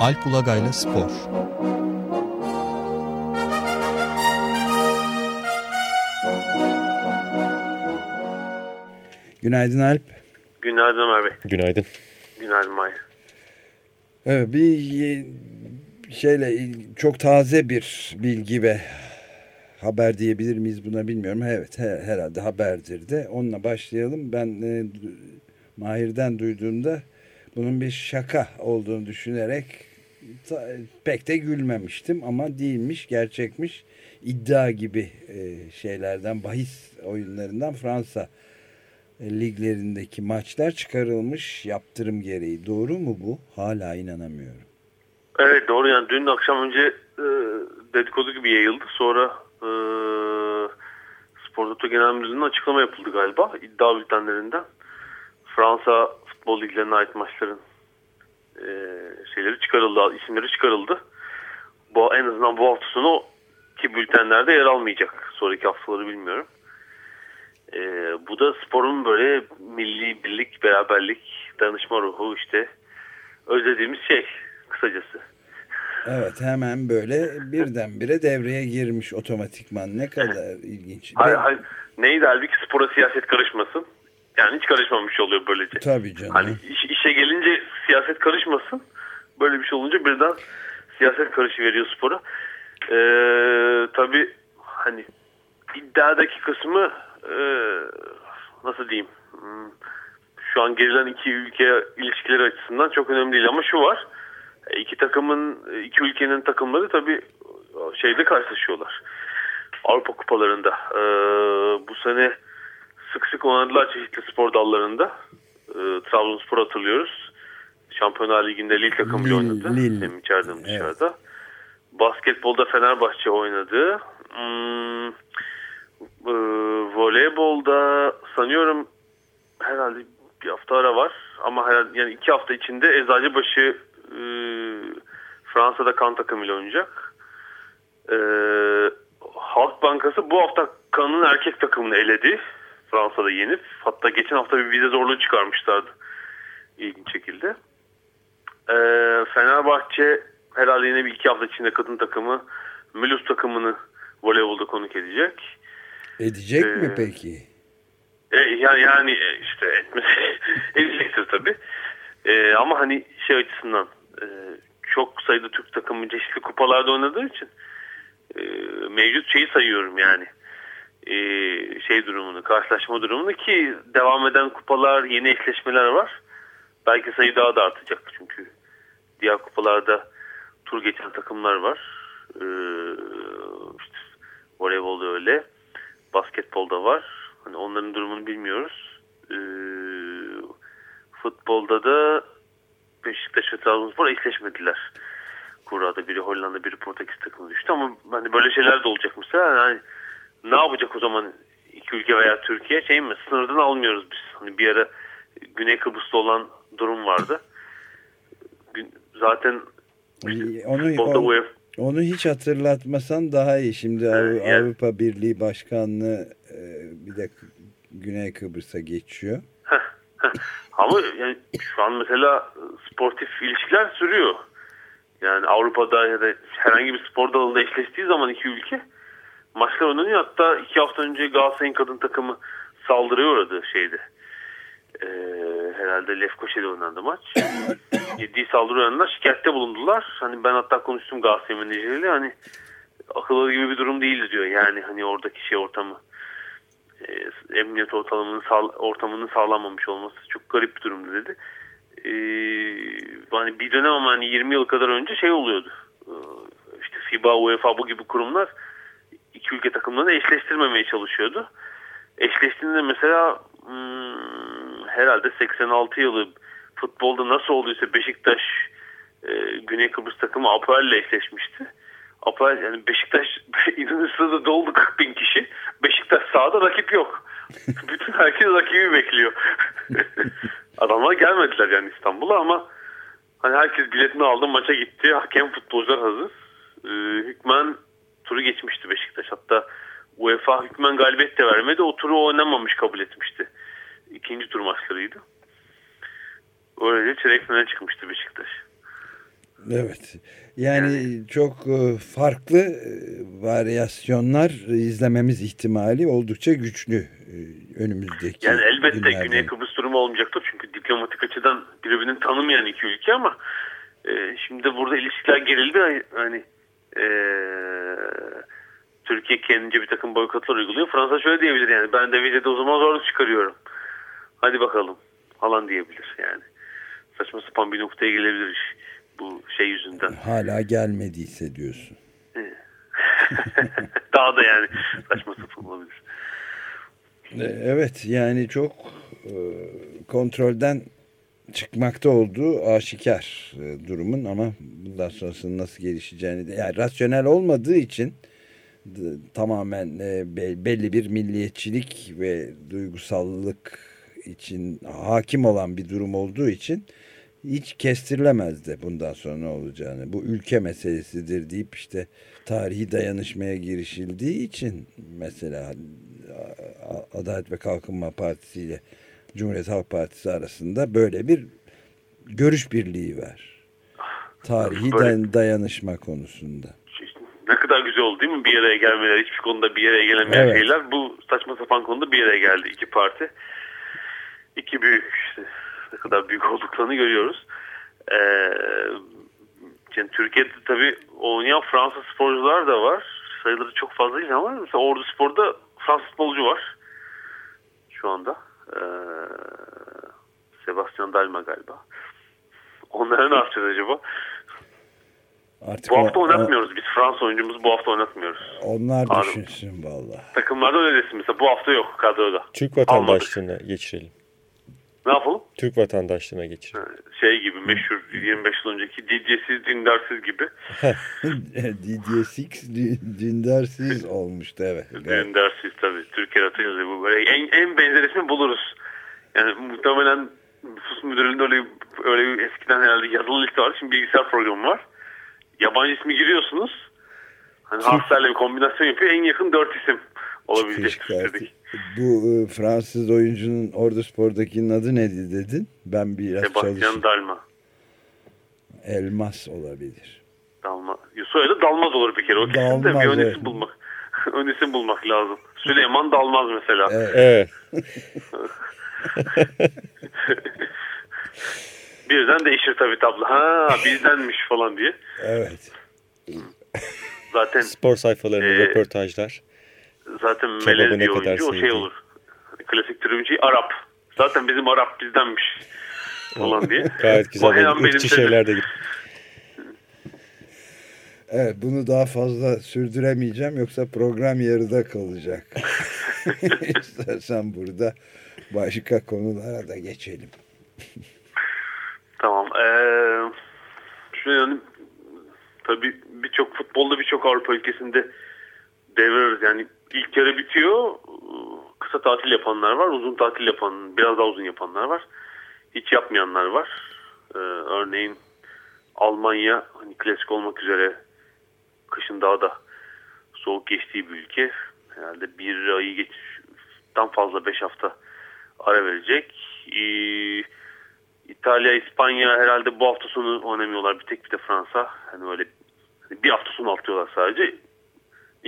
Alp Ulagay'la Spor Günaydın Alp. Günaydın Bey. Günaydın. Günaydın Maya. Evet, bir şeyle çok taze bir bilgi ve haber diyebilir miyiz buna bilmiyorum. Evet herhalde haberdir de. Onunla başlayalım. Ben e, Mahir'den duyduğumda bunun bir şaka olduğunu düşünerek pek de gülmemiştim ama değilmiş, gerçekmiş. iddia gibi e, şeylerden, bahis oyunlarından Fransa e, liglerindeki maçlar çıkarılmış yaptırım gereği. Doğru mu bu? Hala inanamıyorum. Evet doğru yani dün akşam önce e, dedikodu gibi yayıldı. Sonra e, Spor Toto Genel Müdürlüğü'nün açıklama yapıldı galiba iddia bültenlerinden. Fransa futbol liglerine ait maçların e, şeyleri çıkarıldı, isimleri çıkarıldı. Bu en azından bu hafta sonu ki bültenlerde yer almayacak. Sonraki haftaları bilmiyorum. E, bu da sporun böyle milli birlik, beraberlik, danışma ruhu işte özlediğimiz şey kısacası. Evet hemen böyle birdenbire devreye girmiş otomatikman ne kadar ilginç. Hayır, hayır. Neydi halbuki spora siyaset karışmasın. Yani hiç karışmamış oluyor böylece. Tabii canım. Hani iş, işe gelince siyaset karışmasın. Böyle bir şey olunca birden siyaset karışıveriyor spora. Ee, tabii hani iddiadaki kısmı e, nasıl diyeyim hmm, şu an gerilen iki ülke ilişkileri açısından çok önemli değil. Ama şu var iki takımın iki ülkenin takımları tabii şeyde karşılaşıyorlar. Avrupa kupalarında. Ee, bu sene sık sık oynadılar çeşitli spor dallarında. Ee, Trabzonspor hatırlıyoruz Şampiyonlar Ligi'nde Lille takımıyla oynadı Lille. hem içeride hem dışarıda evet. basketbolda Fenerbahçe oynadı hmm, e, voleybolda sanıyorum herhalde bir hafta ara var ama herhalde yani iki hafta içinde Eczacıbaşı e, Fransa'da kan takımıyla oynayacak. E, Halk Bankası bu hafta kanın erkek takımını eledi. Fransa'da yenip. Hatta geçen hafta bir vize zorluğu çıkarmışlardı. İlginç şekilde. E, Fenerbahçe herhalde yine bir iki hafta içinde kadın takımı Mulhouse takımını voleybolda konuk edecek. Edecek ee, mi peki? E, yani, yani işte etmesi edecektir tabii. E, ama hani şey açısından e, çok sayıda Türk takımı çeşitli kupalarda oynadığı için e, mevcut şeyi sayıyorum yani. E, şey durumunu, karşılaşma durumunu ki devam eden kupalar, yeni eşleşmeler var. Belki sayı daha da artacak çünkü diğer kupalarda tur geçen takımlar var. E, işte, voleybolda öyle basketbolda var. Hani onların durumunu bilmiyoruz. Ee, futbolda da Beşiktaş ve Trabzonspor eşleşmediler. Kurada biri Hollanda biri Portekiz takımı düştü ama hani böyle şeyler de olacak mesela. Yani ne yapacak o zaman iki ülke veya Türkiye şey mi sınırdan almıyoruz biz. Hani bir ara Güney Kıbrıs'ta olan durum vardı. Zaten işte onu, o, onu hiç hatırlatmasan daha iyi. Şimdi evet, Avrupa yani. Birliği Başkanlığı e, bir de Güney Kıbrıs'a geçiyor. Ama yani şu an mesela sportif ilişkiler sürüyor. Yani Avrupa'da ya da herhangi bir spor dalında eşleştiği zaman iki ülke maçlar oynanıyor. Hatta iki hafta önce Galatasaray'ın kadın takımı saldırıya uğradı şeyde. Ee, herhalde Lefkoşa'da oynandı maç. Ciddi saldırı oynandılar. Şikayette bulundular. Hani ben hatta konuştum Galatasaray menajeriyle. Hani akıllı gibi bir durum değil diyor. Yani hani oradaki şey ortamı e, emniyet ortamının, sağ, ortamının sağlanmamış olması çok garip bir durumdu dedi. E, hani bir dönem ama hani 20 yıl kadar önce şey oluyordu. E, işte FIBA, UEFA bu gibi kurumlar iki ülke takımlarını eşleştirmemeye çalışıyordu. Eşleştiğinde mesela hmm, herhalde 86 yılı futbolda nasıl olduysa Beşiktaş e, Güney Kıbrıs takımı Apoel ile eşleşmişti. Apoel yani Beşiktaş İnönü'sü doldu 40 bin kişi. Beşiktaş sahada rakip yok. Bütün herkes rakibi bekliyor. Adamlar gelmediler yani İstanbul'a ama hani herkes biletini aldı maça gitti. Hakem futbolcular hazır. Ee, hükmen turu geçmişti Beşiktaş. Hatta UEFA hükmen galibiyet de vermedi. O turu oynamamış kabul etmişti. İkinci tur maçlarıydı. Öylece çeyrek finale çıkmıştı Beşiktaş. Evet. Yani, yani çok e, farklı e, varyasyonlar izlememiz ihtimali oldukça güçlü e, önümüzdeki Yani elbette günlerden. Güney Kıbrıs durumu olmayacaktır. Çünkü diplomatik açıdan birbirini tanımayan iki ülke ama şimdi burada ilişkiler gerildi. Hani e, Türkiye kendince bir takım boykotlar uyguluyor. Fransa şöyle diyebilir yani ben de vizede o zaman zorluk çıkarıyorum. Hadi bakalım falan diyebilir yani. Saçma sapan bir noktaya gelebilir iş bu şey yüzünden. Hala gelmediyse diyorsun. Daha da yani saçma sapan olabilir. E, evet yani çok e, kontrolden çıkmakta olduğu aşikar e, durumun ama bundan sonrasının nasıl gelişeceğini de yani rasyonel olmadığı için tamamen belli bir milliyetçilik ve duygusallık için hakim olan bir durum olduğu için hiç kestirilemez de bundan sonra ne olacağını. Bu ülke meselesidir deyip işte tarihi dayanışmaya girişildiği için mesela Adalet ve Kalkınma Partisi ile Cumhuriyet Halk Partisi arasında böyle bir görüş birliği var. Tarihi böyle, dayanışma konusunda. Ne kadar güzel oldu değil mi bir araya gelmeler, hiçbir konuda bir araya gelemeyen evet. şeyler. Bu saçma sapan konuda bir araya geldi iki parti. İki büyük işte ne kadar büyük olduklarını görüyoruz. Ee, yani Türkiye'de tabii oynayan Fransız sporcular da var. Sayıları çok fazla değil ama mesela Ordu Spor'da Fransız futbolcu var. Şu anda. Ee, Sebastian Dalma galiba. Onlara ne yapacağız acaba? Artık bu hafta o, oynatmıyoruz. Biz Fransız oyuncumuzu bu hafta oynatmıyoruz. Onlar Abi, düşünsün valla. Takımlarda öyle desin mesela. Bu hafta yok kadroda. Türk vatandaşlığına Almadık. geçirelim. Ne yapalım? Türk vatandaşlığına geçirelim. Şey gibi meşhur 25 yıl önceki Didyesiz Dindarsiz gibi. Didyesiz Dindarsiz olmuştu evet. Dindarsiz tabii. Türkiye atınca bu böyle en, en benzer ismi buluruz. Yani muhtemelen nüfus müdürlüğünde öyle, öyle eskiden herhalde yazılı liste var. Şimdi bilgisayar programı var yabancı ismi giriyorsunuz. Hani harflerle bir kombinasyon yapıyor. En yakın dört isim olabilecek. Bu e, Fransız oyuncunun Ordu Spor'dakinin adı neydi dedin? Ben biraz Sebastian çalışayım. Dalma. Elmas olabilir. Dalma. Soyadı Dalmaz olur bir kere. O kesin de bir ön isim bulmak. ön isim bulmak lazım. Süleyman Dalmaz mesela. Evet. evet. Birden değişir tabii tablo. Ha bizdenmiş falan diye. Evet. Zaten spor sayfalarında e, röportajlar. Zaten melez bir oyuncu o şey olur. Klasik tribünci Arap. Zaten bizim Arap bizdenmiş falan diye. Gayet güzel. Irkçı şeyler de Evet bunu daha fazla sürdüremeyeceğim yoksa program yarıda kalacak. İstersen burada başka konulara da geçelim. Tamam. Ee, şöyle yani, tabii birçok futbolda birçok Avrupa ülkesinde devre yani ilk yarı bitiyor. Kısa tatil yapanlar var, uzun tatil yapan, biraz daha uzun yapanlar var. Hiç yapmayanlar var. Ee, örneğin Almanya hani klasik olmak üzere kışın daha da soğuk geçtiği bir ülke. Herhalde bir ayı geç, tam fazla beş hafta ara verecek. Ee, İtalya, İspanya herhalde bu hafta sonu oynamıyorlar. Bir tek bir de Fransa. Hani öyle bir hafta sonu atlıyorlar sadece.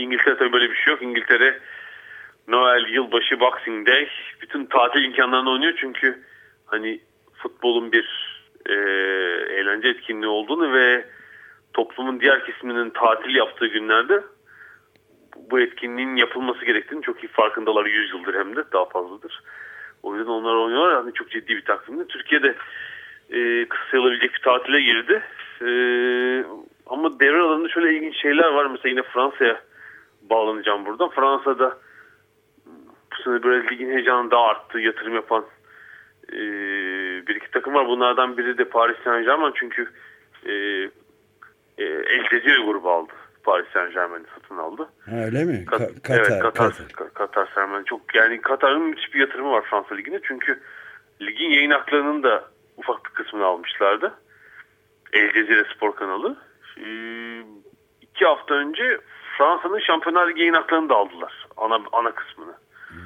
İngiltere tabii böyle bir şey yok. İngiltere Noel, yılbaşı, Boxing Day bütün tatil imkanlarını oynuyor çünkü hani futbolun bir e, eğlence etkinliği olduğunu ve toplumun diğer kesiminin tatil yaptığı günlerde bu etkinliğin yapılması gerektiğini çok iyi farkındalar 100 yıldır hem de daha fazladır. O yüzden onlar oynuyorlar. Yani çok ciddi bir takvimde. Türkiye'de e, kısayılabilecek bir tatile girdi. E, ama devre alanında şöyle ilginç şeyler var. Mesela yine Fransa'ya bağlanacağım buradan. Fransa'da bu sene böyle ligin heyecanı daha arttı. Yatırım yapan e, bir iki takım var. Bunlardan biri de Paris Saint Germain. Çünkü e, e, El Cezire grubu aldı. Paris Saint Germain'i satın aldı. Öyle mi? Ka Katar, evet Katar, Katar. Katar Saint çok yani Katar'ın müthiş bir yatırımı var Fransa Ligi'ne. Çünkü ligin yayın haklarının da ufak bir kısmını almışlardı. El Cezire Spor kanalı. Ee, iki hafta önce Fransa'nın Şampiyonlar Ligi yayın haklarını da aldılar. Ana, ana kısmını. Hmm.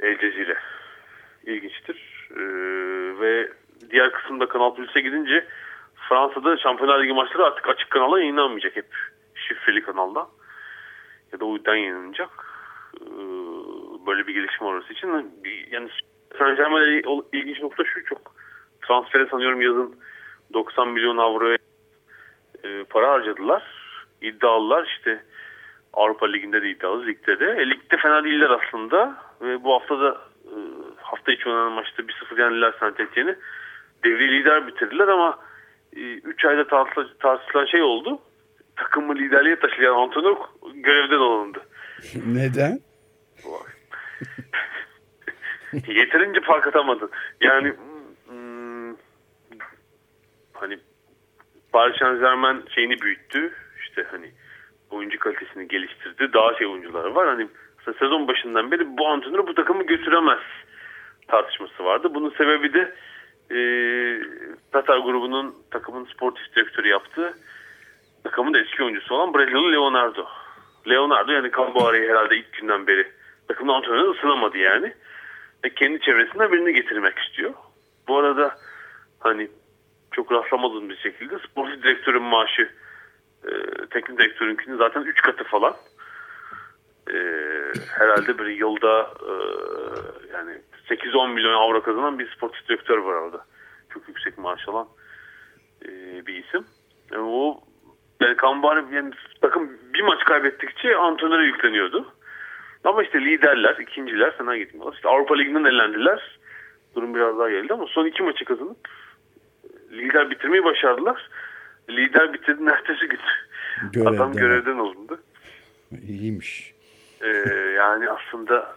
El Cezire. İlginçtir. Ee, ve diğer kısımda Kanal Plus'e gidince Fransa'da Şampiyonlar Ligi maçları artık açık kanala yayınlanmayacak hep şifreli kanalda. Ya da uydan yayınlanacak. Ee, böyle bir gelişme orası için. Yani Saint Germain'le ilginç nokta şu çok transfere sanıyorum yazın 90 milyon avroya e, para harcadılar. İddialılar işte Avrupa Ligi'nde de iddialı, ligde de. E, ligde fena değiller aslında. Ve bu hafta da e, hafta içi oynanan maçta 1-0 yendiler Saint Etienne'i. Devre lider bitirdiler ama 3 e, ayda tartışılan şey oldu. Takımı liderliğe taşıyan antrenör görevden alındı. Neden? Yeterince fark atamadı. Yani hmm, hani Paris Saint Germain şeyini büyüttü. İşte hani oyuncu kalitesini geliştirdi. Daha şey oyuncular var. Hani sezon başından beri bu antrenör bu takımı götüremez tartışması vardı. Bunun sebebi de e, Tatar grubunun takımın sportif direktörü yaptığı takımın da eski oyuncusu olan Brezilyalı Leonardo. Leonardo yani Camboara'yı herhalde ilk günden beri takımın antrenörü ısınamadı yani. Ve kendi çevresinden birini getirmek istiyor. Bu arada hani çok rastlamadığım bir şekilde sportif direktörün maaşı e, teknik direktörünkünün zaten 3 katı falan. E, herhalde bir yılda e, yani 8-10 milyon avro kazanan bir sportif direktör var orada. Çok yüksek maaş alan e, bir isim. Yani o yani Kambar yani takım bir maç kaybettikçe antrenöre yükleniyordu. Ama işte liderler, ikinciler fena gitmiyorlar. İşte Avrupa Ligi'nden elendiler. Durum biraz daha geldi ama son iki maçı kazanıp lider bitirmeyi başardılar. Lider bitirdi ertesi gün. Görevden. Adam görevden alındı. İyiymiş. Ee, yani aslında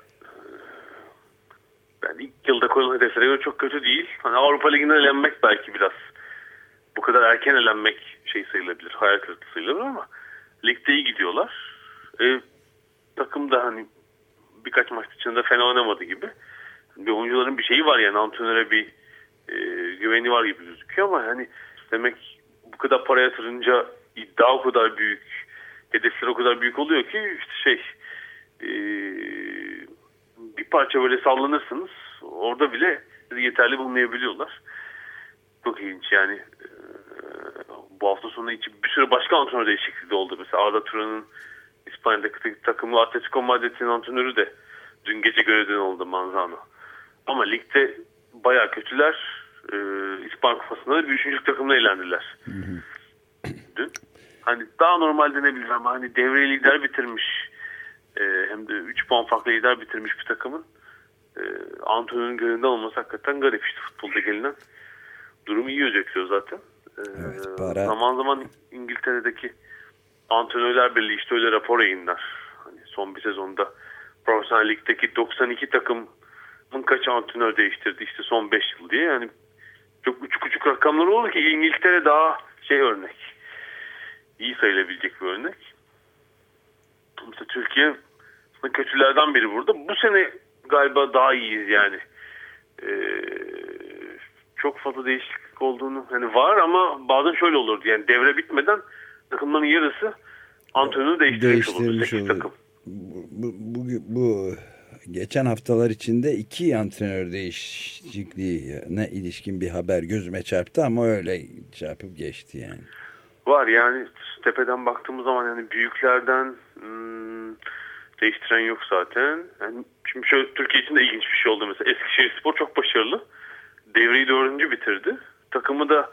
yani ilk yılda koyulan hedeflere göre çok kötü değil. Hani Avrupa Ligi'nden elenmek belki biraz bu kadar erken elenmek şey sayılabilir, hayal kırıklığı sayılabilir ama ligde iyi gidiyorlar. E, takım da hani birkaç maç içinde fena oynamadı gibi. Bir oyuncuların bir şeyi var yani antrenöre bir e, güveni var gibi gözüküyor ama hani demek kadar para yatırınca iddia o kadar büyük, hedefler o kadar büyük oluyor ki işte şey e, bir parça böyle sallanırsınız orada bile yeterli bulmayabiliyorlar. Çok ilginç yani e, bu hafta sonu için bir sürü başka antrenör değişikliği de oldu. Mesela Arda Turan'ın İspanya'daki takımı Atletico Madrid'in antrenörü de dün gece görevden oldu Manzano. Ama ligde baya kötüler. Ee, İspanya Kupası'nda da bir üçüncü takımla eğlendiler. Dün. Hani daha normal denebilir ama hani devre lider bitirmiş e, hem de 3 puan farklı lider bitirmiş bir takımın e, antrenörün görevinde olması hakikaten garip işte futbolda gelinen. Durumu iyi gözüküyor zaten. E, evet, para... Zaman zaman İngiltere'deki Antrenörler Birliği işte öyle rapor yayınlar. Hani son bir sezonda Profesyonel Lig'deki 92 takımın kaç antrenör değiştirdi işte son 5 yıl diye. Yani çok uçuk uçuk rakamlar oldu ki İngiltere daha şey örnek. İyi sayılabilecek bir örnek. Mesela Türkiye kötülerden biri burada. Bu sene galiba daha iyiyiz yani. Ee, çok fazla değişiklik olduğunu hani var ama bazen şöyle olurdu. Yani devre bitmeden takımların yarısı antrenörü değiştirmiş, değiştirmiş oldu. takım. Bu, bu, bu geçen haftalar içinde iki antrenör değişikliği ne ilişkin bir haber gözüme çarptı ama öyle çarpıp geçti yani. Var yani tepeden baktığımız zaman yani büyüklerden hmm, değiştiren yok zaten. Yani şimdi şöyle Türkiye için de ilginç bir şey oldu mesela. Eskişehir Spor çok başarılı. Devreyi dördüncü bitirdi. Takımı da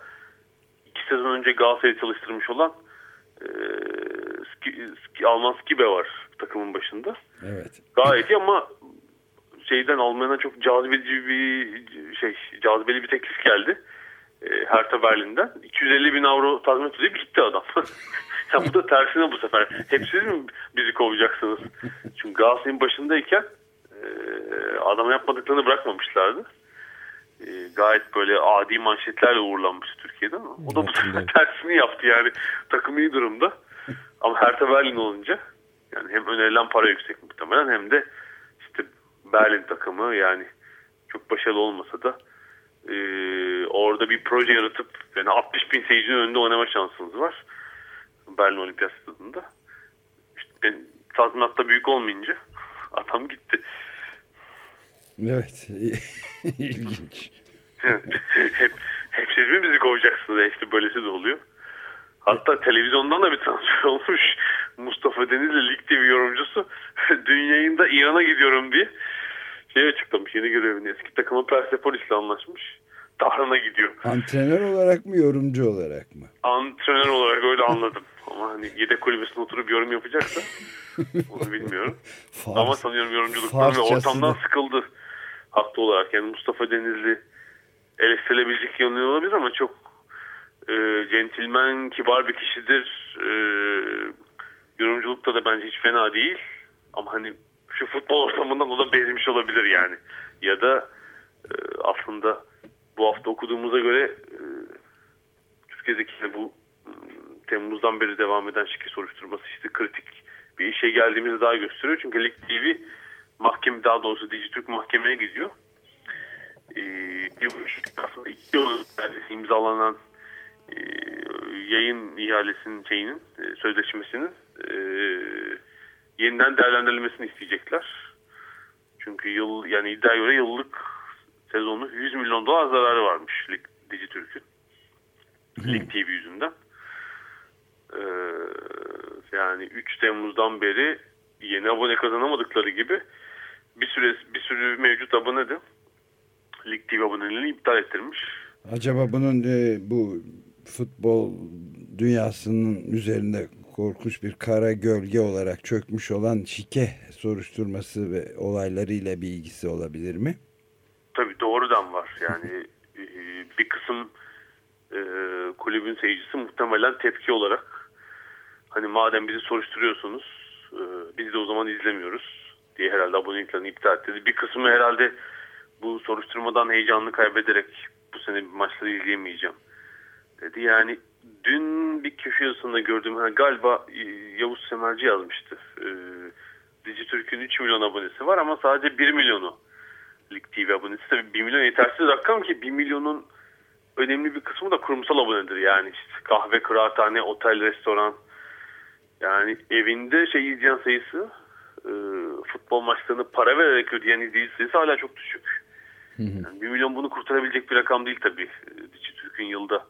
iki sezon önce Galatasaray'ı çalıştırmış olan e, ski, ski, Alman Skibe var takımın başında. Evet. Gayet iyi ama şeyden Almanya'dan çok cazibeci bir şey cazibeli bir teklif geldi. E, Hertha Berlin'den. 250 bin avro tazminat ödeyip gitti adam. ya bu da tersine bu sefer. Hep siz mi bizi kovacaksınız? Çünkü Galatasaray'ın başındayken e, adamın yapmadıklarını bırakmamışlardı e, gayet böyle adi manşetlerle uğurlanmış Türkiye'de ama o da bu sefer tersini yaptı yani. Takım iyi durumda. Ama Hertha Berlin olunca yani hem önerilen para yüksek muhtemelen hem de işte Berlin takımı yani çok başarılı olmasa da e, orada bir proje yaratıp yani 60 bin seyircinin önünde oynama şansınız var Berlin Olimpiyat Stadı'nda. İşte tazminatta büyük olmayınca adam gitti. Evet. İlginç. hep, hep siz mi bizi kovacaksınız? İşte böylesi de oluyor. Hatta televizyondan da bir transfer olmuş. Mustafa Denizli Lig TV yorumcusu dün yayında İran'a gidiyorum diye şey açıklamış yeni görevini. Eski takımı Persepolis'le anlaşmış. Tahran'a gidiyor. Antrenör olarak mı yorumcu olarak mı? Antrenör olarak öyle anladım. Ama hani yedek kulübesine oturup yorum yapacaksa onu bilmiyorum. Fars, Ama sanıyorum yorumculuktan ve ortamdan sıkıldı. Haklı olarak yani Mustafa Denizli eleştirilebilecek yanı olabilir ama çok e, centilmen, kibar bir kişidir. E, yorumculukta da bence hiç fena değil. Ama hani şu futbol ortamından o da bezmiş olabilir yani. Ya da e, aslında bu hafta okuduğumuza göre e, Türkiye'deki bu Temmuz'dan beri devam eden şike soruşturması işte kritik bir işe geldiğimizi daha gösteriyor. Çünkü Lig TV mahkeme daha doğrusu Dijitürk mahkemeye gidiyor. Ee, bir aslında iki yıl imzalanan e, yayın ihalesinin şeyinin e, sözleşmesinin e, yeniden değerlendirilmesini isteyecekler. Çünkü yıl yani iddia göre yıllık sezonu 100 milyon dolar zararı varmış Lig, Dijitürk'ün. Lig TV yüzünden. Ee, yani 3 Temmuz'dan beri yeni abone kazanamadıkları gibi bir süre bir sürü mevcut abone de Lig TV aboneliğini iptal ettirmiş. Acaba bunun e, bu futbol dünyasının üzerinde korkunç bir kara gölge olarak çökmüş olan şike soruşturması ve olaylarıyla bir ilgisi olabilir mi? Tabii doğrudan var. Yani e, bir kısım e, kulübün seyircisi muhtemelen tepki olarak hani madem bizi soruşturuyorsunuz e, biz de o zaman izlemiyoruz diye herhalde aboneliklerini iptal etti. Bir kısmı herhalde bu soruşturmadan heyecanını kaybederek bu sene bir maçları izleyemeyeceğim dedi. Yani dün bir köşe yazısında gördüm. Galiba e, Yavuz Semerci yazmıştı. E, Dijitürk'ün 3 milyon abonesi var ama sadece 1 milyonu Lig TV abonesi. Tabii 1 milyon yetersiz rakam ki 1 milyonun önemli bir kısmı da kurumsal abonedir. Yani işte kahve, kıraathane, otel, restoran. Yani evinde şey izleyen sayısı e, futbol maçlarını para vererek ödeyen izleyici sayısı hala çok düşük. Yani 1 milyon bunu kurtarabilecek bir rakam değil tabii. Dijitürk'ün yılda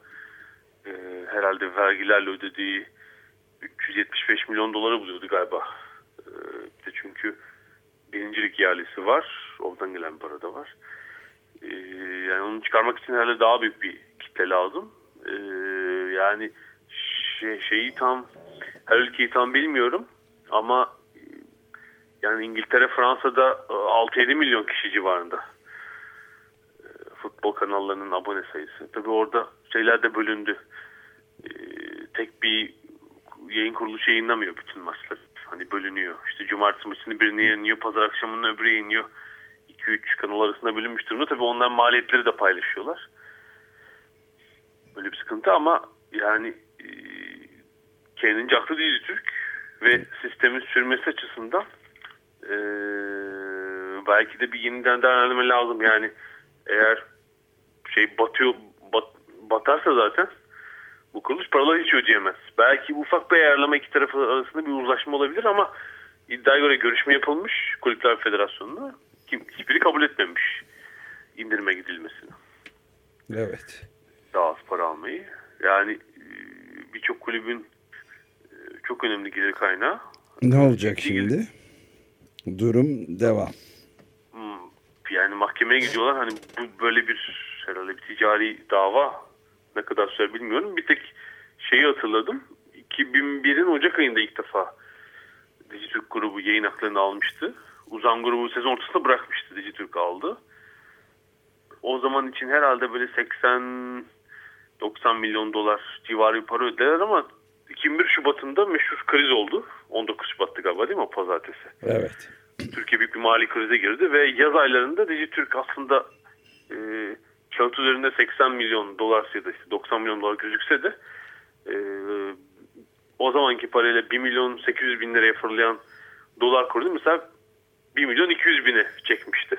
e, herhalde vergilerle ödediği 375 milyon doları buluyordu galiba. E, çünkü birincilik ihalesi var. Oradan gelen para da var. E, yani onu çıkarmak için herhalde daha büyük bir kitle lazım. E, yani şey, şeyi tam her ülkeyi tam bilmiyorum ama yani İngiltere, Fransa'da 6-7 milyon kişi civarında futbol kanallarının abone sayısı. Tabii orada şeyler de bölündü. Ee, tek bir yayın kuruluşu yayınlamıyor bütün maçları. Hani bölünüyor. İşte cumartesi maçını birini yayınlıyor, pazar akşamını öbürü yayınlıyor. 2-3 kanal arasında bölünmüş durumda. Tabii onlar maliyetleri de paylaşıyorlar. Böyle bir sıkıntı ama yani e, kendince haklı değil Türk ve sistemin sürmesi açısından e, belki de bir yeniden değerlendirme lazım. Yani eğer şey batıyor bat, batarsa zaten bu kuruluş paraları hiç ödeyemez. Belki ufak bir ayarlama iki taraf arasında bir uzlaşma olabilir ama iddiaya göre görüşme yapılmış Kulüpler Federasyonu'na. Kim, hiçbiri kabul etmemiş indirime gidilmesini. Evet. Daha az para almayı. Yani e, birçok kulübün e, çok önemli gelir kaynağı. Ne olacak şimdi? Durum devam. Yani mahkemeye gidiyorlar. Hani bu böyle bir herhalde bir ticari dava ne kadar sürer bilmiyorum. Bir tek şeyi hatırladım. 2001'in Ocak ayında ilk defa Dijitürk grubu yayın haklarını almıştı. Uzan grubu sezon ortasında bırakmıştı. Dijitürk aldı. O zaman için herhalde böyle 80 90 milyon dolar civarı bir para ödediler ama 2001 Şubat'ında meşhur kriz oldu. 19 Şubat'tı galiba değil mi o pazartesi? Evet. Türkiye büyük bir mali krize girdi ve yaz aylarında Dijitürk aslında e, kağıt üzerinde 80 milyon dolar ya da işte 90 milyon dolar gözükse de e, o zamanki parayla 1 milyon 800 bin liraya fırlayan dolar kurdu mesela 1 milyon 200 bine çekmişti.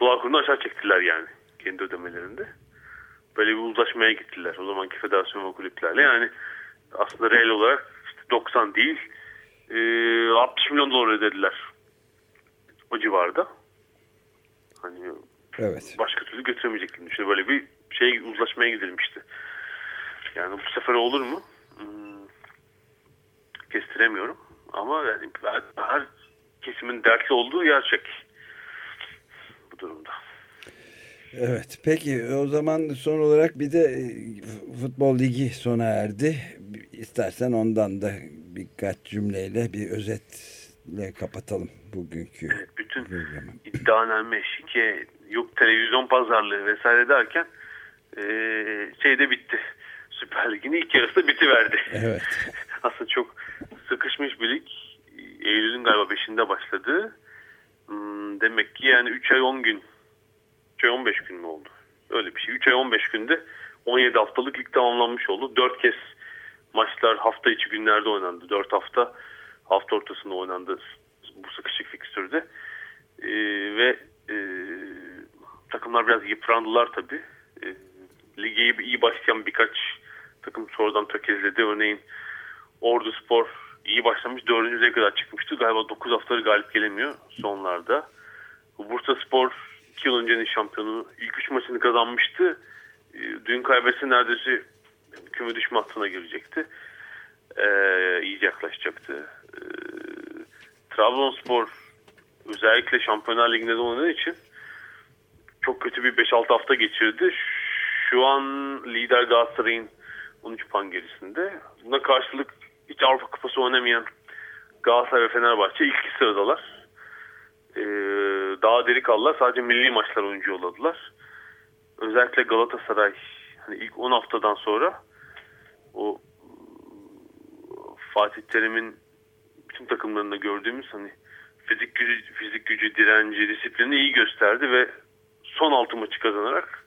Dolar kurunu aşağı çektiler yani kendi ödemelerinde. Böyle bir uzlaşmaya gittiler o zamanki federasyon ve kulüplerle. Yani aslında reel olarak işte 90 değil e, 60 milyon dolar ödediler o civarda. Hani Evet. Başka türlü götüremeyeceklerini düşünüyor. Böyle bir şey uzlaşmaya gidilmişti. Yani bu sefer olur mu? Hmm, kestiremiyorum. Ama yani her kesimin dertli olduğu gerçek bu durumda. Evet peki o zaman son olarak bir de e, futbol ligi sona erdi. İstersen ondan da birkaç cümleyle bir özetle kapatalım bugünkü evet, Bütün programı. iddianame, şike, yok televizyon pazarlığı vesaire derken e, şeyde bitti. Süper Lig'in ilk yarısı bitiverdi. Evet. Aslında çok sıkışmış bir lig. Eylül'ün galiba 5'inde başladı. Hmm, demek ki yani 3 ay 10 gün 3 ay 15 gün mü oldu? Öyle bir şey. 3 ay 15 günde 17 haftalık lig tamamlanmış oldu. 4 kez maçlar hafta içi günlerde oynandı. 4 hafta hafta ortasında oynandı bu sıkışık fikstürde. Ee, ve e, takımlar biraz yıprandılar tabii. E, lige iyi başlayan birkaç takım sonradan tökezledi. Örneğin Ordu Spor iyi başlamış. Dördüncüye kadar çıkmıştı. Galiba 9 haftaları galip gelemiyor sonlarda. Bursa Spor 2 yıl öncenin şampiyonu. ilk 3 maçını kazanmıştı. Ee, dün kaybetse neredeyse küme düşme hattına girecekti. Ee, iyice yaklaşacaktı. Ee, Trabzonspor özellikle Şampiyonlar Ligi'nde de oynadığı için çok kötü bir 5-6 hafta geçirdi. Şu an lider Galatasaray'ın 13 puan gerisinde. Buna karşılık hiç Avrupa Kupası oynamayan Galatasaray ve Fenerbahçe ilk iki sıradalar. Ee, daha deri kaldılar. Sadece milli maçlar oyuncu yolladılar. Özellikle Galatasaray hani ilk 10 haftadan sonra o Fatih Terim'in bütün takımlarında gördüğümüz hani fizik gücü, fizik gücü, direnci, disiplini iyi gösterdi ve son 6 maçı kazanarak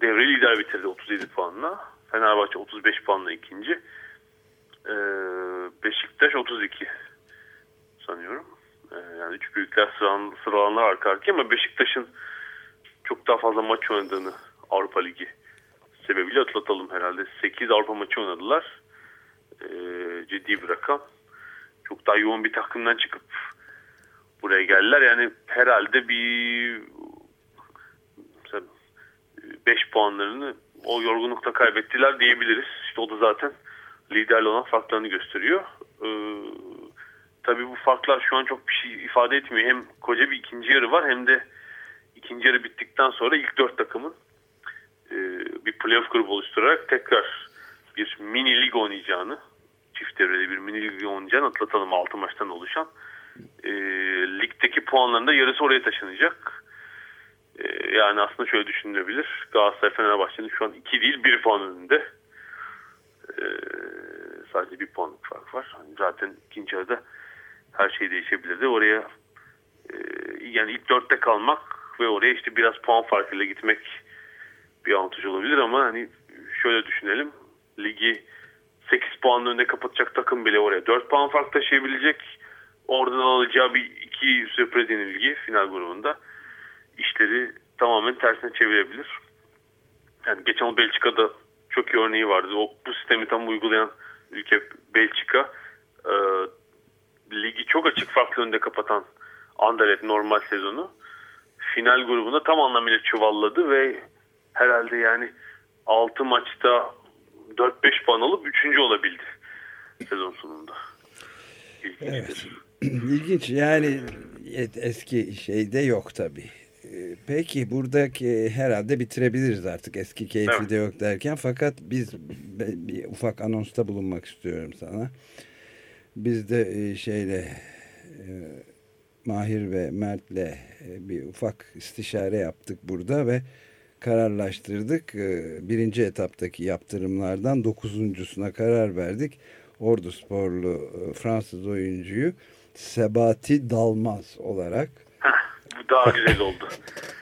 devre lider bitirdi 37 puanla. Fenerbahçe 35 puanla ikinci. Ee, Beşiktaş 32 sanıyorum. Ee, yani üç büyükler sıralan, sıralanlar arka arkaya ama Beşiktaş'ın çok daha fazla maç oynadığını Avrupa Ligi sebebiyle atlatalım herhalde. 8 Avrupa maçı oynadılar. Ciddi bir rakam. Çok daha yoğun bir takımdan çıkıp buraya geldiler. Yani herhalde bir 5 puanlarını o yorgunlukta kaybettiler diyebiliriz. İşte o da zaten liderle olan farklarını gösteriyor. Ee, tabii bu farklar şu an çok bir şey ifade etmiyor. Hem koca bir ikinci yarı var hem de ikinci yarı bittikten sonra ilk dört takımın e, bir playoff grubu oluşturarak tekrar bir mini lig oynayacağını devrede bir mini lig oynayacağını atlatalım altı maçtan oluşan. E, ligdeki puanların yarısı oraya taşınacak. E, yani aslında şöyle düşünülebilir. Galatasaray Fenerbahçe'nin şu an iki değil bir puan önünde. E, sadece bir puanlık fark var. Hani zaten ikinci yarıda her şey değişebilirdi. Oraya e, yani ilk dörtte kalmak ve oraya işte biraz puan farkıyla gitmek bir avantaj olabilir ama hani şöyle düşünelim. Ligi 8 puan önünde kapatacak takım bile oraya 4 puan fark taşıyabilecek. Oradan alacağı bir iki sürpriz yenilgi final grubunda işleri tamamen tersine çevirebilir. Yani geçen o Belçika'da çok iyi örneği vardı. O bu sistemi tam uygulayan ülke Belçika. E, ligi çok açık farklı önde kapatan Anderlecht normal sezonu final grubunda tam anlamıyla çuvalladı ve herhalde yani 6 maçta 4-5 puan alıp 3. olabildi sezon sonunda. İlginç. Evet. İlginç yani eski şeyde yok tabii. Ee, peki buradaki herhalde bitirebiliriz artık eski keyfi evet. de yok derken fakat biz bir ufak anonsta bulunmak istiyorum sana. Biz de e, şeyle e, Mahir ve Mert'le e, bir ufak istişare yaptık burada ve kararlaştırdık. Birinci etaptaki yaptırımlardan dokuzuncusuna karar verdik. Ordu sporlu Fransız oyuncuyu Sebati Dalmaz olarak bu daha güzel oldu.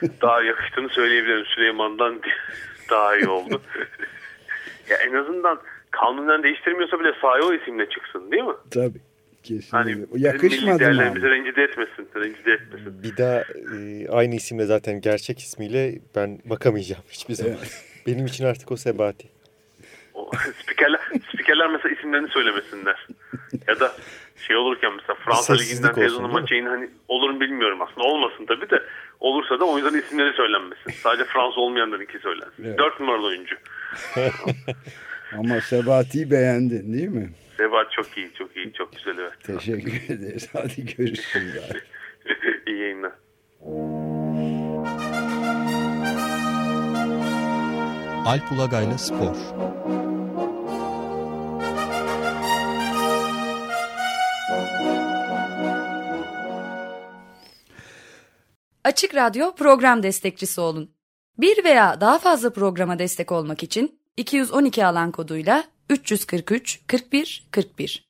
daha yakıştığını söyleyebilirim Süleyman'dan daha iyi oldu. ya en azından kanunen değiştirmiyorsa bile sahaya o isimle çıksın değil mi? Tabii. Kesinlikle. Hani Yakışmadı mı? Bize rencide etmesin. Rencide etmesin. Bir daha e, aynı isimle zaten gerçek ismiyle ben bakamayacağım hiçbir zaman. Evet. Benim için artık o Sebati. O, spikerler, spikerler mesela isimlerini söylemesinler. Ya da şey olurken mesela Fransa Ligi'nden mi? maçı hani olur mu bilmiyorum aslında. Olmasın tabii de. Olursa da oyuncuların isimleri söylenmesin. Sadece Fransa olmayanlarınki söylensin. Evet. 4 numaralı oyuncu. Ama Sebati'yi beğendin değil mi? Sebat çok iyi, çok iyi, çok güzel evet. Teşekkür ederiz. Hadi görüşürüz. abi. iyi yayınlar. Alp Ulagay'la Spor Açık Radyo program destekçisi olun. Bir veya daha fazla programa destek olmak için 212 alan koduyla 343 41 41